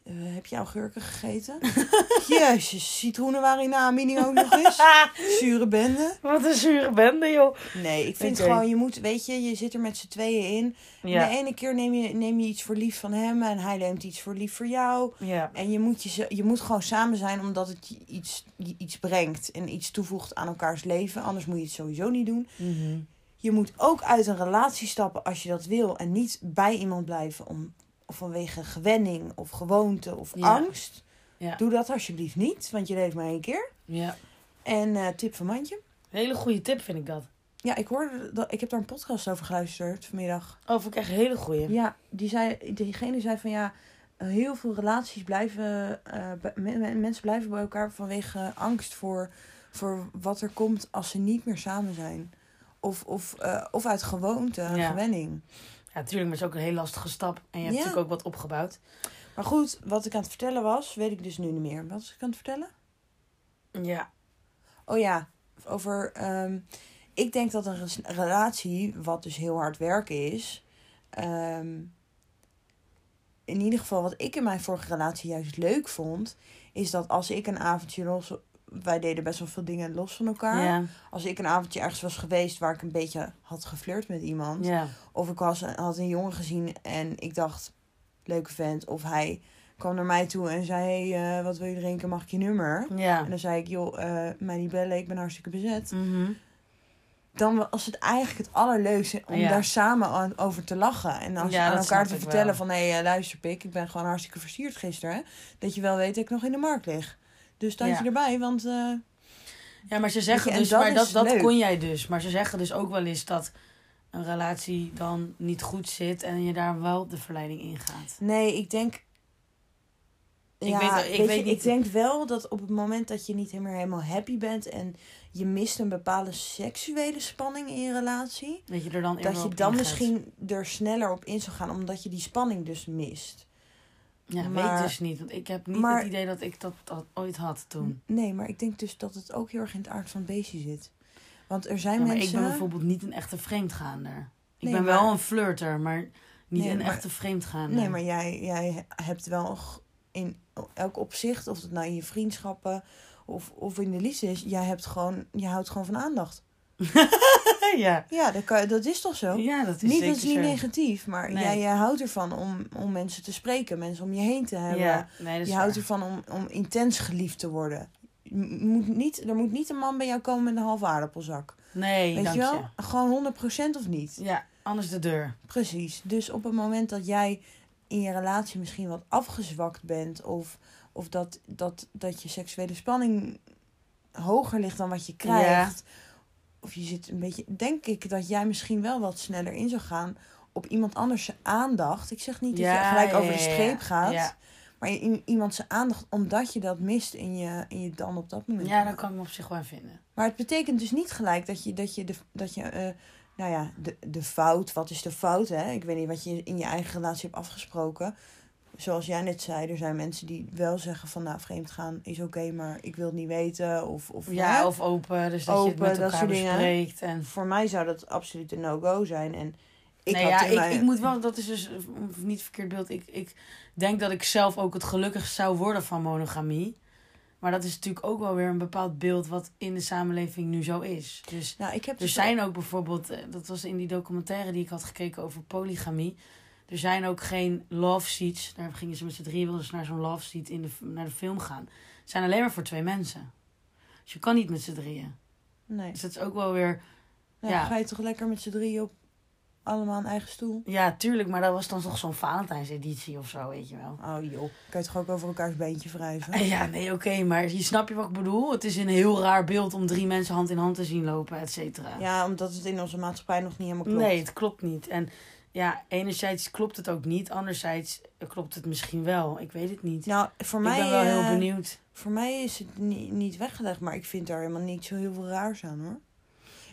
B: Eh, heb je augurken gegeten? Jezus, citroenen waren in de aanbieding ook nog eens. Zure bende.
A: Wat een zure bende, joh.
B: Nee, ik vind gewoon, je moet, weet je, je zit er met z'n tweeën in.
A: Ja.
B: De ene keer neem je, neem je iets voor lief van hem en hij neemt iets voor lief voor jou.
A: Ja.
B: En je moet, je, je moet gewoon samen zijn omdat het je iets, je iets brengt en iets toevoegt aan elkaars leven. Anders moet je het sowieso niet doen.
A: Mhm.
B: Je moet ook uit een relatie stappen als je dat wil. En niet bij iemand blijven om, of vanwege gewenning of gewoonte of
A: Ja.
B: angst.
A: Ja.
B: Doe dat alsjeblieft niet, want je leeft maar één keer.
A: ja.
B: En eh, tip van Mandje.
A: Hele goede tip vind ik dat.
B: Ja, ik hoorde dat. Ik heb daar een podcast over geluisterd vanmiddag.
A: Oh, vond ik echt een hele goeie.
B: Ja, die zei, diegene zei van ja, heel veel relaties blijven, eh, me- mensen blijven bij elkaar vanwege angst voor, voor wat er komt als ze niet meer samen zijn. Of, of, eh, of uit gewoonte,
A: Ja.
B: gewenning.
A: Ja, natuurlijk, maar het is ook een hele lastige stap. En je hebt
B: Ja.
A: natuurlijk ook wat opgebouwd.
B: Maar goed, wat ik aan het vertellen was, weet ik dus nu niet meer. Wat was ik aan het vertellen?
A: Ja.
B: Oh ja, over. ehm, ik denk dat een relatie, wat dus heel hard werken is. ehm, in ieder geval, wat ik in mijn vorige relatie juist leuk vond, is dat als ik een avondje los wij deden best wel veel dingen los van elkaar.
A: Ja,
B: Als ik een avondje ergens was geweest waar ik een beetje had geflirt met iemand.
A: ja.
B: Of ik was, had een jongen gezien en ik dacht, leuke vent. Of hij kwam naar mij toe en zei, hey, eh, wat wil je drinken, mag ik je nummer?
A: Ja.
B: En dan zei ik, joh, eh mij niet bellen, ik ben hartstikke bezet.
A: Mhm.
B: Dan was het eigenlijk het allerleukste om
A: Ja.
B: daar samen aan- over te lachen. En als
A: Ja,
B: aan elkaar te vertellen
A: wel.
B: van, hé, hey, eh, luister pik, ik ben gewoon hartstikke versierd gisteren. Hè? Dat je wel weet dat ik nog in de markt lig. Dus
A: Ja.
B: je erbij, want... eh,
A: Ja, maar ze zeggen
B: en
A: dus,
B: dat
A: maar dat, dat kon jij dus. Maar ze zeggen dus ook wel eens dat een relatie dan niet goed zit en je daar wel de verleiding in gaat.
B: Nee, ik denk.
A: Ik
B: ja,
A: weet- ik
B: weet
A: weet
B: je,
A: niet-
B: ik denk wel dat op het moment dat je niet meer helemaal happy bent en je mist een bepaalde seksuele spanning in je relatie,
A: Dat je er dan
B: dat je dan misschien er sneller op in zou gaan, omdat je die spanning dus mist.
A: Ja,
B: maar-
A: weet dus niet. Want ik heb niet
B: maar-
A: het idee dat ik dat, dat ooit had toen.
B: Nee, maar ik denk dus dat het ook heel erg in het aard van het beestje zit. Want er zijn
A: Ja, maar
B: mensen.
A: ik ben bijvoorbeeld niet een echte vreemdgaander. Ik
B: Nee,
A: ben
B: maar-
A: wel een flirter, maar niet
B: Nee,
A: een echte vreemdgaander.
B: Nee, maar jij, jij hebt wel in elk opzicht, of het nou in je vriendschappen of, of in de liefde is, jij hebt gewoon, je houdt gewoon van aandacht.
A: ja.
B: Ja, dat, kan, dat is toch zo?
A: ja, dat is
B: Niet,
A: zeker
B: dat is niet
A: zo.
B: negatief, maar
A: Nee.
B: jij, jij houdt ervan om, om mensen te spreken, mensen om je heen te hebben.
A: Ja, nee,
B: je houdt ervan om, om intens geliefd te worden. Moet niet, er moet niet een man bij jou komen met een halve aardappelzak.
A: Nee,
B: Weet
A: dank
B: je wel?
A: je.
B: Gewoon 100% of niet.
A: Ja, anders de deur.
B: Precies. Dus op het moment dat jij in je relatie misschien wat afgezwakt bent, of, of dat, dat, dat je seksuele spanning hoger ligt dan wat je krijgt, of je zit een beetje, denk ik dat jij misschien wel wat sneller in zou gaan op iemand anders zijn aandacht. Ik zeg niet dat je gelijk over de streep gaat, maar in iemand zijn aandacht omdat je dat mist in je, in je dan op dat moment.
A: ja dat kan ik me op zich wel vinden.
B: Maar het betekent dus niet gelijk dat je, dat je, de, dat je eh, nou ja, de, de fout, wat is de fout, hè? Ik weet niet wat je in je eigen relatie hebt afgesproken. Zoals jij net zei, er zijn mensen die wel zeggen van, nou, vreemd gaan is oké, maar ik wil het niet weten. Of, of, hè?
A: Ja, of open, dus dat je het met elkaar bespreekt. En...
B: Voor mij zou dat absoluut een no-go zijn. En ik
A: nee,
B: had
A: ja, ik,
B: mijn-
A: ik moet wel, dat is dus niet verkeerd beeld. Ik, ik denk dat ik zelf ook het gelukkig zou worden van monogamie. Maar dat is natuurlijk ook wel weer een bepaald beeld wat in de samenleving nu zo is. Dus
B: Nou, ik heb
A: er
B: dus
A: zijn ook bijvoorbeeld, eh, dat was in die documentaire die ik had gekeken over polygamie. Er zijn ook geen love seats. Daar gingen ze met z'n drieën wilden ze naar zo'n love seat in de, naar de film gaan. Het zijn alleen maar voor twee mensen. Dus je kan niet met z'n drieën.
B: Nee,
A: Dus dat is ook wel weer ja.
B: ga je toch lekker met z'n drieën op allemaal een eigen stoel?
A: Ja, tuurlijk, maar dat was dan toch zo'n Valentijnseditie of zo, weet je wel.
B: Oh joh, kan je toch ook over elkaars beentje wrijven?
A: Ja, nee, oké, maar je snap je wat ik bedoel? Het is een heel raar beeld om drie mensen hand in hand te zien lopen, et cetera.
B: Ja, omdat het in onze maatschappij nog niet helemaal klopt.
A: Nee, het klopt niet. En ja, enerzijds klopt het ook niet, anderzijds klopt het misschien wel. Ik weet het niet.
B: Nou, voor mij,
A: ik ben wel heel
B: eh,
A: benieuwd.
B: voor mij is het niet, niet weggelegd, maar ik vind daar helemaal niet zo heel veel raars aan hoor.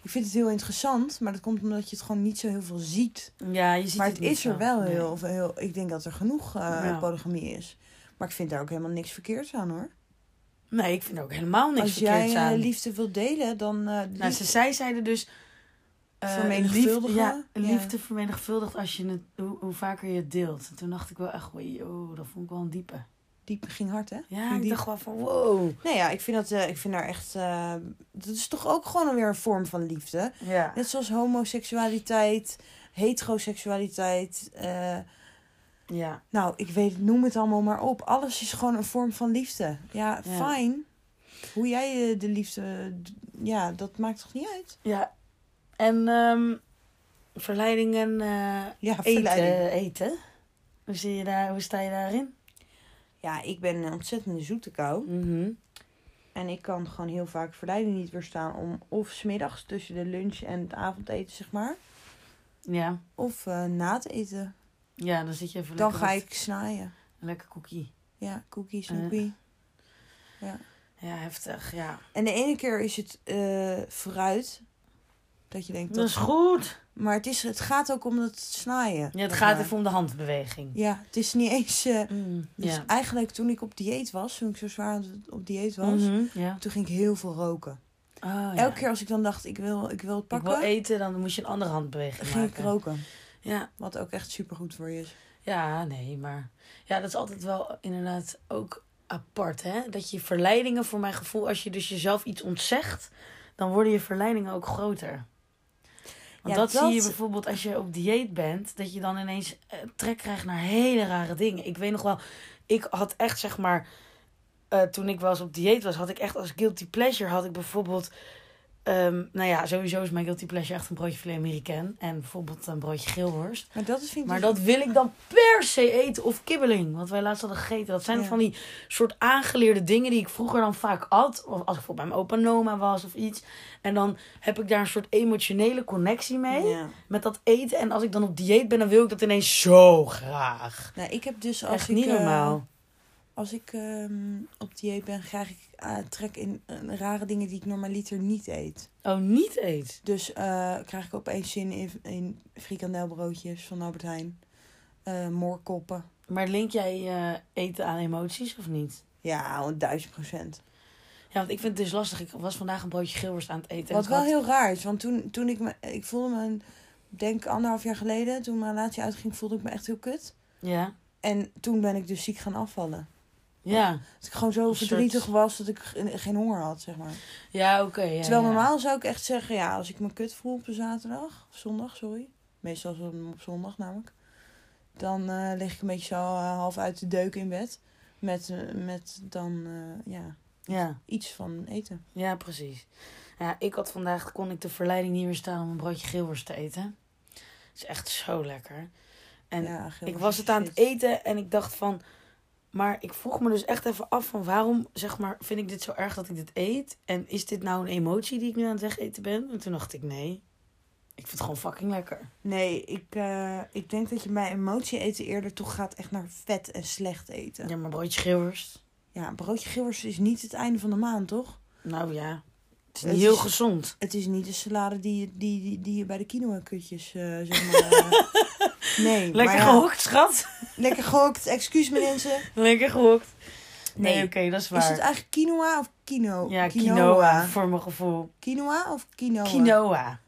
B: Ik vind het heel interessant, maar dat komt omdat je het gewoon niet zo heel veel ziet.
A: Ja, je ziet
B: maar
A: het
B: is er
A: zo.
B: wel heel, heel. Ik denk dat er genoeg eh,
A: Ja.
B: polygamie is. Maar ik vind daar ook helemaal niks verkeerds aan hoor.
A: Nee, ik vind er ook helemaal niks
B: Als jij
A: verkeerds
B: eh,
A: aan.
B: liefde wilt delen, dan. eh,
A: Nou, ze, zij zeiden dus... eh,
B: Vermenigvuldigen?
A: liefde- Ja,
B: Ja.
A: liefde vermenigvuldigt als je het, hoe, hoe vaker je het deelt. En toen dacht ik wel echt, oh, dat vond ik wel een diepe.
B: diep ging hard, hè?
A: Ja,
B: Ging
A: ik
B: diep.
A: dacht wel van, wow.
B: Nee, ja, ik vind, dat, eh, ik vind daar echt. eh, dat is toch ook gewoon weer een vorm van liefde.
A: Ja.
B: Net zoals homoseksualiteit, heteroseksualiteit.
A: Ja.
B: nou, ik weet, noem het allemaal maar op. Alles is gewoon een vorm van liefde. Ja,
A: Ja.
B: fijn. Hoe jij de liefde. Ja, dat maakt toch niet uit?
A: Ja. En ehm verleiding en eh,
B: Ja,
A: eten,
B: verleiding.
A: eten. Hoe, zie je daar, hoe sta je daarin?
B: Ja, ik ben een ontzettende zoete kou.
A: Mhm.
B: En ik kan gewoon heel vaak verleiding niet weerstaan om of smiddags tussen de lunch en het avondeten, zeg maar.
A: Ja.
B: Of eh, na het eten.
A: ja, dan zit je even
B: Dan ga
A: wat-
B: ik snaaien.
A: Een lekker cookie.
B: Ja, cookie,
A: Eh.
B: snoepie.
A: Ja, heftig, ja.
B: En de ene keer is het eh, fruit. Dat je denkt,
A: Dat is goed.
B: Maar het, is, het gaat ook om het snaaien.
A: Ja, het gaat
B: maar.
A: even om de handbeweging.
B: Ja, het is niet eens...
A: Mm,
B: dus
A: ja.
B: eigenlijk toen ik op dieet was, toen ik zo zwaar op dieet was...
A: Mhm, ja.
B: Toen ging ik heel veel roken.
A: Oh, ja.
B: Elke keer als ik dan dacht, ik wil, ik wil het
A: ik
B: pakken,
A: wil eten, dan moest je een andere handbeweging
B: ging ik
A: maken.
B: roken.
A: Ja.
B: Wat ook echt supergoed voor je is.
A: ja, nee, maar... Ja, dat is altijd wel inderdaad ook apart, hè? Dat je verleidingen, voor mijn gevoel, als je dus jezelf iets ontzegt, dan worden je verleidingen ook groter. Want
B: Ja,
A: dat, zie je bijvoorbeeld als je op dieet bent, dat je dan ineens eh, trek krijgt naar hele rare dingen. Ik weet nog wel, ik had echt zeg maar, eh, toen ik wel eens op dieet was, had ik echt als guilty pleasure, had ik bijvoorbeeld, ehm, nou ja, sowieso is mijn guilty pleasure echt een broodje filet americain en bijvoorbeeld een broodje geelworst.
B: Maar dat is vind ik
A: Maar
B: dus-
A: dat wil ik dan per se eten. Of kibbeling. Wat wij laatst hadden gegeten. Dat zijn
B: Ja.
A: van die soort aangeleerde dingen die ik vroeger dan vaak at. Of als ik bijvoorbeeld bij mijn opa en oma was of iets. En dan heb ik daar een soort emotionele connectie mee.
B: Ja.
A: Met dat eten. En als ik dan op dieet ben, dan wil ik dat ineens zo graag.
B: Nou, ik heb dus als
A: Echt
B: ik,
A: niet
B: eh,
A: normaal.
B: Als ik ehm, op dieet ben, krijg ik eh, trek in eh, rare dingen die ik normaliter niet eet.
A: Oh, niet eet.
B: Dus eh, krijg ik opeens zin in, in frikandelbroodjes van Albert Heijn. Moorkoppen.
A: Maar link jij eten aan emoties of niet?
B: Ja, duizend procent.
A: Ja, want ik vind het dus lastig. Ik was vandaag een broodje geelworst aan het eten. en
B: Wat wel
A: had-
B: heel raar is, want toen, toen ik me... Ik voelde me, denk anderhalf jaar geleden, toen mijn relatie uitging, voelde ik me echt heel kut.
A: Ja.
B: En toen ben ik dus ziek gaan afvallen.
A: Ja.
B: Dat ik gewoon zo
A: soort-
B: verdrietig was dat ik ge- geen honger had, zeg maar.
A: Ja, oké. ja,
B: Terwijl
A: ja.
B: normaal zou ik echt zeggen, ja, als ik me kut voel op een zaterdag, of zondag, sorry. Meestal op zondag namelijk. Dan eh, lig ik een beetje zo eh, half uit de deuk in bed. Met, eh, met dan, ja,
A: Ja.
B: iets van eten.
A: Ja, precies. Ja, ik had vandaag, kon ik de verleiding niet meer staan om een broodje geelworst te eten. Het is echt zo lekker. En
B: ja,
A: ik was het aan het eten en ik dacht van... Maar ik vroeg me dus echt even af van waarom, zeg maar, vind ik dit zo erg dat ik dit eet? En is dit nou een emotie die ik nu aan het wegeten ben? En toen dacht ik, nee. Ik vind het gewoon fucking lekker.
B: Nee, ik, eh, ik denk dat je bij emotie eten eerder toch gaat echt naar vet en slecht eten.
A: Ja, maar broodje geelworst?
B: Ja, broodje gilbers is niet het einde van de maand, toch?
A: Nou ja, het is
B: Het
A: niet heel
B: is-
A: gezond.
B: Het is niet de salade die je, die, die, die je bij de quinoa-kutjes, eh, zeg maar... eh, nee,
A: Lekker
B: ja,
A: gehokt, schat.
B: Lekker gehookt, excuus me mensen.
A: Lekker gehokt. Nee,
B: Nee.
A: oké, dat is waar.
B: Is het eigenlijk quinoa of kino?
A: Ja, quinoa, voor mijn gevoel.
B: Quinoa of quinoa?
A: Quinoa.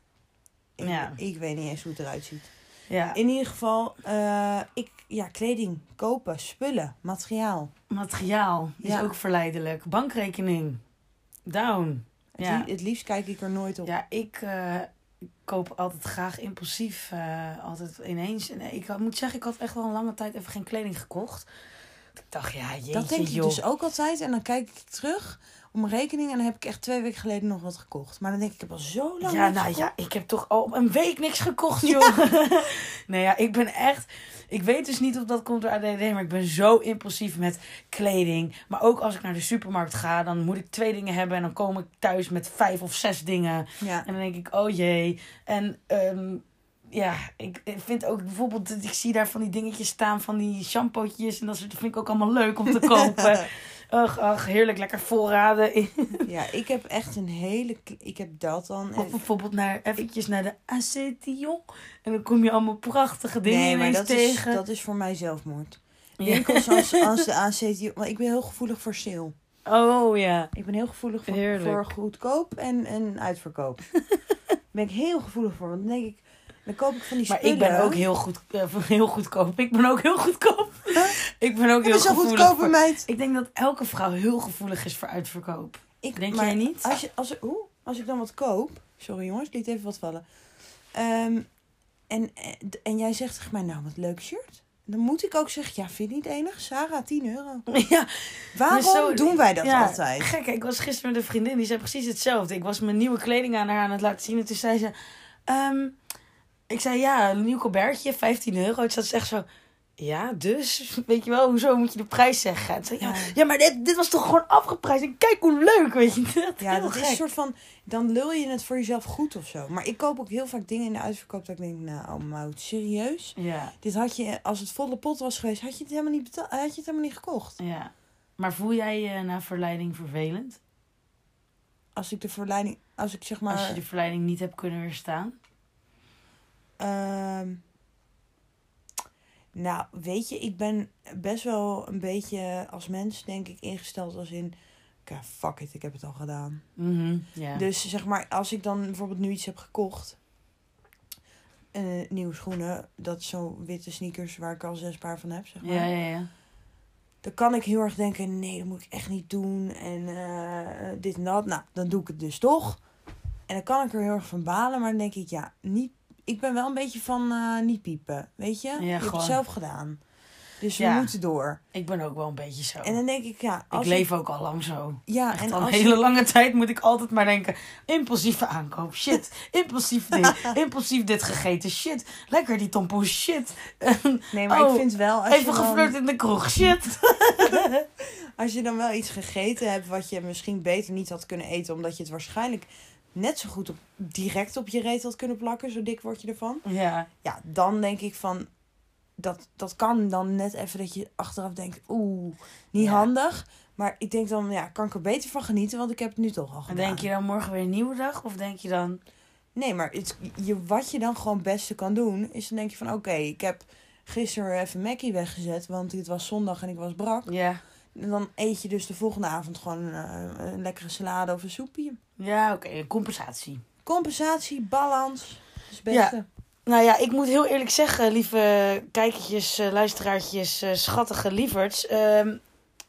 B: Ik,
A: ja.
B: ik weet niet eens hoe het eruit ziet.
A: Ja,
B: In ieder geval, eh, ik, ja, kleding, kopen, spullen, materiaal.
A: materiaal is
B: Ja.
A: ook verleidelijk. Bankrekening. Down.
B: Het,
A: Ja.
B: li- het liefst kijk ik er nooit op.
A: Ja, ik eh, koop altijd graag impulsief. eh, altijd ineens. En ik moet zeggen, ik had echt wel een lange tijd even geen kleding gekocht. Ik dacht, ja, jeetje,
B: dat denk ik
A: joh.
B: dus ook altijd. En dan kijk ik terug op mijn rekening en dan heb ik echt twee weken geleden nog wat gekocht. Maar dan denk ik, ik heb al zo lang
A: Ja, nou
B: gekocht.
A: ja, ik heb toch al een week niks gekocht, joh. nee, ja, ik ben echt... Ik weet dus niet of dat komt door ADD, maar ik ben zo impulsief met kleding. Maar ook als ik naar de supermarkt ga, dan moet ik twee dingen hebben. En dan kom ik thuis met vijf of zes dingen.
B: Ja.
A: En dan denk ik, oh jee. En ehm, ja, ik vind ook bijvoorbeeld, dat ik zie daar van die dingetjes staan, van die shampootjes. En dat soort- dat vind ik ook allemaal leuk om te kopen. Ach, ach, heerlijk, lekker voorraden.
B: ja, ik heb echt een hele... Ik heb dat dan.
A: Of bijvoorbeeld naar, eventjes naar de Acetillon. En dan kom je allemaal prachtige dingen
B: nee, maar dat
A: tegen.
B: is, dat is voor mij zelfmoord.
A: Ja.
B: Winkels als, als de ACT... Want ik ben heel gevoelig voor sale.
A: Oh ja.
B: Ik ben heel gevoelig voor,
A: Heerlijk.
B: voor goedkoop en, en uitverkoop. ben ik heel gevoelig voor. Want dan denk ik... Dan koop ik van die
A: Maar
B: spullen.
A: ik ben ook heel, goed, eh, heel goedkoop. Ik ben ook heel goedkoop. Ik ben ook
B: Ik
A: heel
B: ben zo
A: gevoelig
B: goedkope
A: voor...
B: meid.
A: Ik denk dat elke vrouw heel gevoelig is voor uitverkoop.
B: Ik,
A: Denk
B: maar
A: jij niet?
B: Als, je, als, er- oeh, als ik dan wat koop... Sorry jongens, liet even wat vallen. Ehm, en, en jij zegt tegen mij, nou wat leuk shirt. Dan moet ik ook zeggen, ja vind je niet enig? Sarah, 10 euro.
A: Ja,
B: Waarom
A: Maar zo-
B: doen wij dat
A: ja,
B: altijd?
A: Gek, ik was gisteren met een vriendin, die zei precies hetzelfde. Ik was mijn nieuwe kleding aan haar aan het laten zien. En toen zei ze... ehm, ik zei, ja, een nieuw colbertje, 15 euro. Toen zat ze echt zo... Ja, dus, weet je wel, hoezo moet je de prijs zeggen? En toen zei, ja,
B: Ja.
A: ja, maar dit, dit was toch gewoon afgeprijsd? En kijk hoe leuk, weet je. Dat
B: Ja, dat is een soort van... Dan lul je het voor jezelf goed of zo. Maar ik koop ook heel vaak dingen in de uitverkoop dat ik denk, nou mout, serieus?
A: Ja,
B: Dit had je, als het volle pot was geweest, had je het helemaal niet, betaald, had je het helemaal niet gekocht.
A: ja. Maar voel jij je na verleiding vervelend?
B: Als ik de verleiding, als ik zeg maar...
A: Als je de verleiding niet hebt kunnen weerstaan?
B: Ehm, nou, weet je, ik ben best wel een beetje als mens, denk ik, ingesteld als in... Ja, fuck it, ik heb het al gedaan.
A: Mhm.
B: Dus zeg maar, als ik dan bijvoorbeeld nu iets heb gekocht... eh, nieuwe schoenen, dat is zo witte sneakers waar ik al zes paar van heb, zeg maar.
A: ja, ja, ja.
B: dan kan ik heel erg denken, nee, dat moet ik echt niet doen. En eh, dit en dat. Nou, dan doe ik het dus toch. En dan kan ik er heel erg van balen. Maar dan denk ik, ja, niet, ik ben wel een beetje van eh, niet piepen. Weet je? je hebt
A: gewoon.
B: het zelf gedaan. Dus we
A: Ja.
B: moeten door.
A: Ik ben ook wel een beetje zo.
B: En dan denk ik, ja,
A: ik
B: als
A: leef ook al lang zo.
B: ja,
A: Echt
B: en
A: al een hele
B: je-
A: lange tijd moet ik altijd maar denken... impulsieve aankoop, shit. Impulsief dit, impulsief dit gegeten, shit. Lekker die tompoes, shit.
B: Nee, maar
A: Oh,
B: ik vind wel, als
A: Even
B: dan,
A: geflirt in de kroeg, shit.
B: als je dan wel iets gegeten hebt wat je misschien beter niet had kunnen eten, omdat je het waarschijnlijk net zo goed op, direct op je reet had kunnen plakken, zo dik word je ervan.
A: Ja,
B: Ja, dan denk ik van, dat, dat kan dan net even dat je achteraf denkt, oeh, niet
A: Ja.
B: handig. Maar ik denk dan, ja, kan ik er beter van genieten, want ik heb het nu toch al
A: en
B: gedaan.
A: denk je dan morgen weer een nieuwe dag? Of denk je dan...
B: Nee, maar het, je, wat je dan gewoon het beste kan doen, is dan denk je van, oké, ik heb gisteren even Mackie weggezet, want het was zondag en ik was brak.
A: Ja,
B: En dan eet je dus de volgende avond gewoon eh, een lekkere salade of een soepje.
A: Ja oké, compensatie.
B: Compensatie, balans, is het beste.
A: Nou ja, ik moet heel eerlijk zeggen, lieve kijkertjes, eh, luisteraartjes, eh, schattige lieverds. ehm,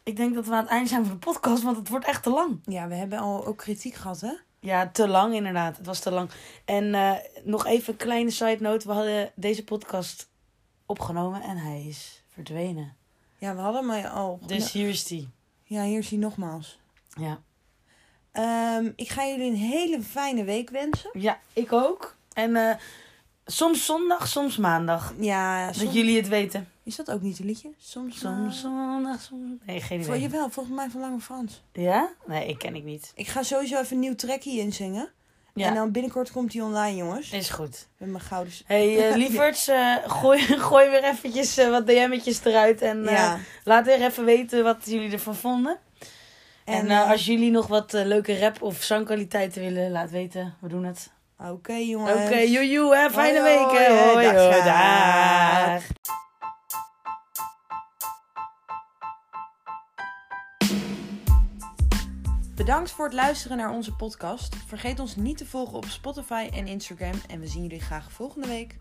A: ik denk dat we aan het einde zijn van de podcast, want het wordt echt te lang.
B: Ja, we hebben al ook kritiek gehad, hè?
A: Ja, te lang inderdaad. Het was te lang. En eh, nog even een kleine side note. We hadden deze podcast opgenomen en hij is verdwenen.
B: Ja, we hadden hem al.
A: Dus hier is die.
B: Ja, hier is hij nogmaals.
A: Ja.
B: Ehm, ik ga jullie een hele fijne week wensen.
A: ja, ik ook. En eh, soms zondag, soms maandag.
B: Ja,
A: Dat
B: soms...
A: jullie het weten.
B: Is dat ook niet een liedje? Soms.
A: Soms zondag, soms... Nee, geen
B: Voor
A: idee.
B: je wel, volgens mij van Lange Frans.
A: Ja? Nee, ik ken ik niet.
B: Ik ga sowieso even een nieuw trackie inzingen.
A: Ja,
B: En dan binnenkort komt hij online, jongens.
A: is goed.
B: Met mijn gouden...
A: hey, eh, lieverds, eh, gooi, gooi weer eventjes wat DM'tjes eruit. En
B: ja.
A: laat weer even weten wat jullie ervan vonden. En,
B: En,
A: eh,
B: eh,
A: als jullie nog wat eh, leuke rap of zangkwaliteiten willen, laat weten. We doen het.
B: Oké, jongens.
A: Oké, joejoe, hè. Fijne week. hè.
B: hoi,
A: dag.
B: Bedankt voor het luisteren naar onze podcast. Vergeet ons niet te volgen op Spotify en Instagram. En we zien jullie graag volgende week.